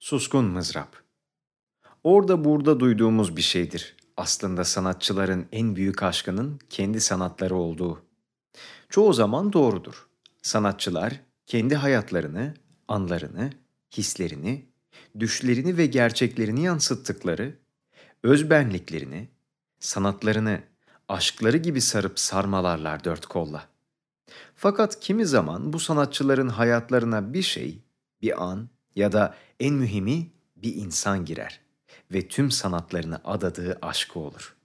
Suskun mızrap. Orada burada duyduğumuz bir şeydir. Aslında sanatçıların en büyük aşkının kendi sanatları olduğu. Çoğu zaman doğrudur. Sanatçılar kendi hayatlarını, anlarını, hislerini, düşlerini ve gerçeklerini yansıttıkları, özbenliklerini, sanatlarını, aşkları gibi sarıp sarmalarlar dört kolla. Fakat kimi zaman bu sanatçıların hayatlarına bir şey, bir an ya da en mühimi bir insan girer ve tüm sanatlarını adadığı aşkı olur.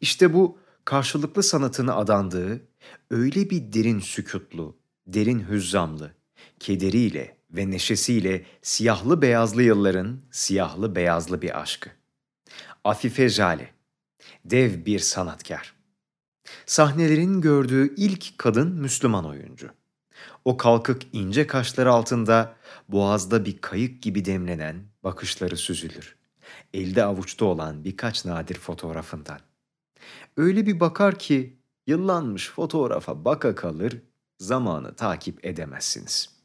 İşte bu karşılıklı sanatını adandığı öyle bir derin sükutlu, derin hüzzamlı, kederiyle ve neşesiyle siyahlı beyazlı yılların siyahlı beyazlı bir aşkı. Afife Jale, dev bir sanatkar. Sahnelerin gördüğü ilk kadın Müslüman oyuncu. O kalkık ince kaşları altında boğazda bir kayık gibi demlenen bakışları süzülür. Elde avuçta olan birkaç nadir fotoğrafından. Öyle bir bakar ki yıllanmış fotoğrafa baka kalır, zamanı takip edemezsiniz.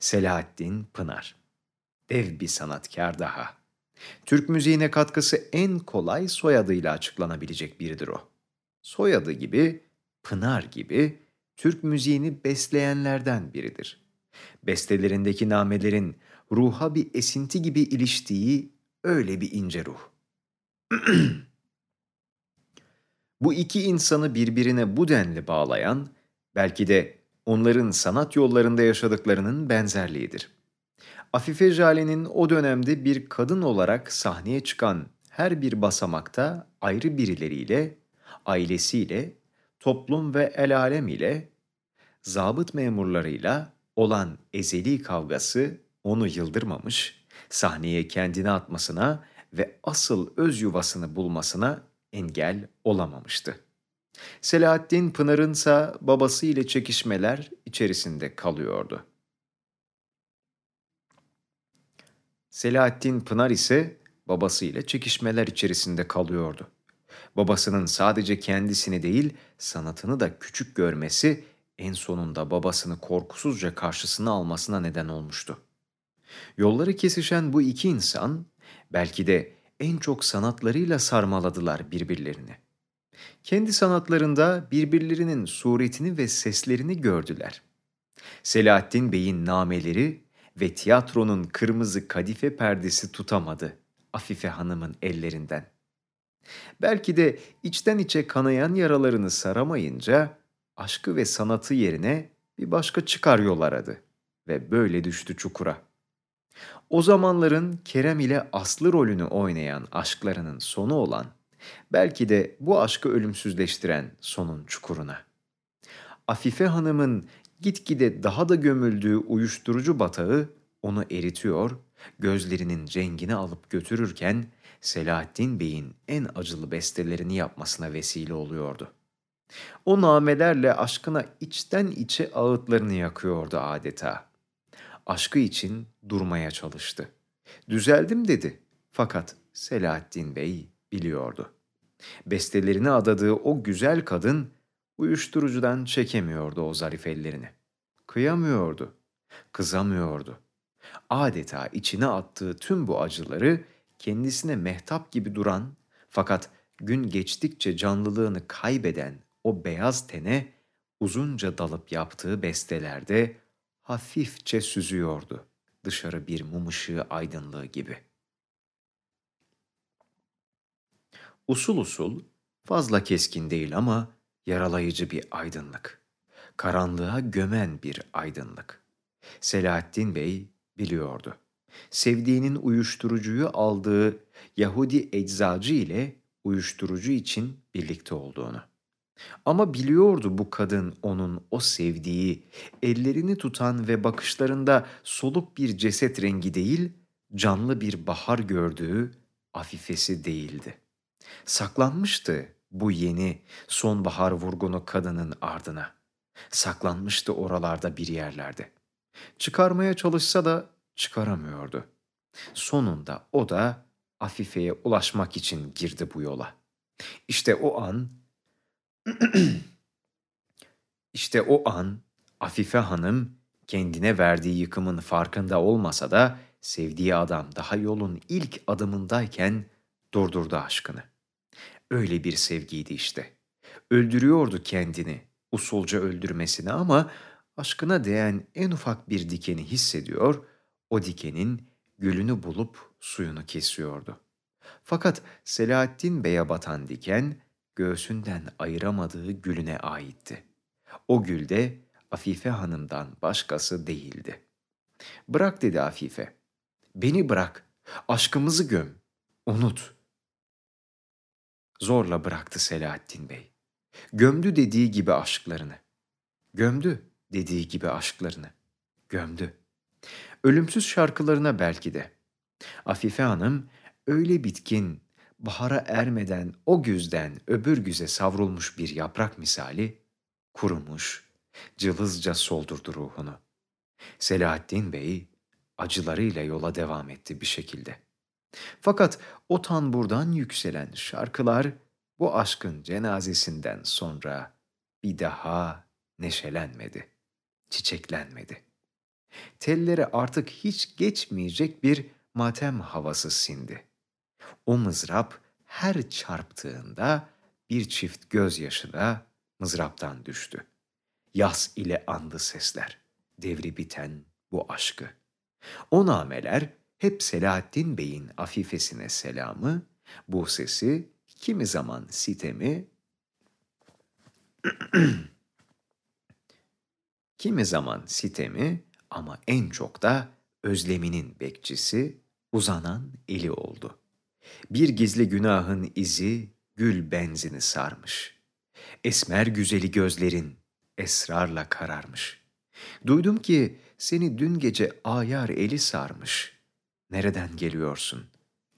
Selahattin Pınar Dev bir sanatkar daha. Türk müziğine katkısı en kolay soyadıyla açıklanabilecek biridir o. Soyadı gibi, Pınar gibi Türk müziğini besleyenlerden biridir. Bestelerindeki namelerin ruha bir esinti gibi iliştiği öyle bir ince ruh. bu iki insanı birbirine bu denli bağlayan, belki de onların sanat yollarında yaşadıklarının benzerliğidir. Afife Jale'nin o dönemde bir kadın olarak sahneye çıkan her bir basamakta ayrı birileriyle, ailesiyle, toplum ve el alem ile, zabıt memurlarıyla olan ezeli kavgası onu yıldırmamış, sahneye kendini atmasına ve asıl öz yuvasını bulmasına engel olamamıştı. Selahattin Pınar'ın ise babası ile çekişmeler içerisinde kalıyordu. Selahattin Pınar ise babasıyla çekişmeler içerisinde kalıyordu. Babasının sadece kendisini değil, sanatını da küçük görmesi en sonunda babasını korkusuzca karşısına almasına neden olmuştu. Yolları kesişen bu iki insan belki de en çok sanatlarıyla sarmaladılar birbirlerini. Kendi sanatlarında birbirlerinin suretini ve seslerini gördüler. Selahattin Bey'in nameleri ve tiyatronun kırmızı kadife perdesi tutamadı Afife Hanım'ın ellerinden. Belki de içten içe kanayan yaralarını saramayınca aşkı ve sanatı yerine bir başka çıkar yol aradı ve böyle düştü çukura. O zamanların Kerem ile Aslı rolünü oynayan aşklarının sonu olan, belki de bu aşkı ölümsüzleştiren sonun çukuruna. Afife Hanım'ın gitgide daha da gömüldüğü uyuşturucu batağı onu eritiyor, gözlerinin rengini alıp götürürken Selahattin Bey'in en acılı bestelerini yapmasına vesile oluyordu. O namelerle aşkına içten içe ağıtlarını yakıyordu adeta. Aşkı için durmaya çalıştı. Düzeldim dedi. Fakat Selahattin Bey biliyordu. Bestelerini adadığı o güzel kadın uyuşturucudan çekemiyordu o zarif ellerini. Kıyamıyordu, kızamıyordu. Adeta içine attığı tüm bu acıları kendisine mehtap gibi duran fakat gün geçtikçe canlılığını kaybeden o beyaz tene uzunca dalıp yaptığı bestelerde hafifçe süzüyordu dışarı bir mum ışığı aydınlığı gibi. Usul usul, fazla keskin değil ama yaralayıcı bir aydınlık. Karanlığa gömen bir aydınlık. Selahattin Bey biliyordu. Sevdiğinin uyuşturucuyu aldığı Yahudi eczacı ile uyuşturucu için birlikte olduğunu. Ama biliyordu bu kadın onun o sevdiği, ellerini tutan ve bakışlarında soluk bir ceset rengi değil, canlı bir bahar gördüğü afifesi değildi. Saklanmıştı bu yeni sonbahar vurgunu kadının ardına. Saklanmıştı oralarda bir yerlerde. Çıkarmaya çalışsa da çıkaramıyordu. Sonunda o da Afife'ye ulaşmak için girdi bu yola. İşte o an işte o an Afife Hanım kendine verdiği yıkımın farkında olmasa da sevdiği adam daha yolun ilk adımındayken durdurdu aşkını. Öyle bir sevgiydi işte. Öldürüyordu kendini, usulca öldürmesine ama aşkına değen en ufak bir dikeni hissediyor, o dikenin gülünü bulup suyunu kesiyordu. Fakat Selahattin Bey'e batan diken göğsünden ayıramadığı gülüne aitti. O gül de Afife Hanım'dan başkası değildi. Bırak dedi Afife. Beni bırak. Aşkımızı göm. Unut. Zorla bıraktı Selahattin Bey. Gömdü dediği gibi aşklarını. Gömdü dediği gibi aşklarını. Gömdü. Ölümsüz şarkılarına belki de. Afife Hanım öyle bitkin, bahara ermeden o güzden öbür güze savrulmuş bir yaprak misali, kurumuş, cılızca soldurdu ruhunu. Selahattin Bey acılarıyla yola devam etti bir şekilde. Fakat o tanburdan yükselen şarkılar bu aşkın cenazesinden sonra bir daha neşelenmedi, çiçeklenmedi. Tellere artık hiç geçmeyecek bir matem havası sindi. O mızrap her çarptığında bir çift gözyaşı da mızraptan düştü. Yas ile andı sesler, devri biten bu aşkı. O nameler hep Selahattin Bey'in afifesine selamı, bu sesi kimi zaman sitemi, kimi zaman sitemi ama en çok da özleminin bekçisi uzanan eli oldu. Bir gizli günahın izi gül benzini sarmış. Esmer güzeli gözlerin esrarla kararmış. Duydum ki seni dün gece ayar eli sarmış. Nereden geliyorsun?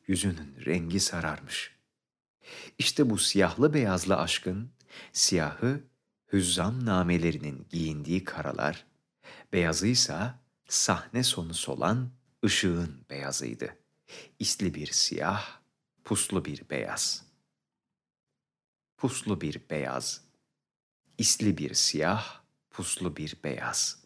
Yüzünün rengi sararmış. İşte bu siyahlı beyazlı aşkın, siyahı hüzzam namelerinin giyindiği karalar, beyazıysa sahne sonu solan ışığın beyazıydı. İsli bir siyah, puslu bir beyaz. Puslu bir beyaz. İsli bir siyah, puslu bir beyaz.''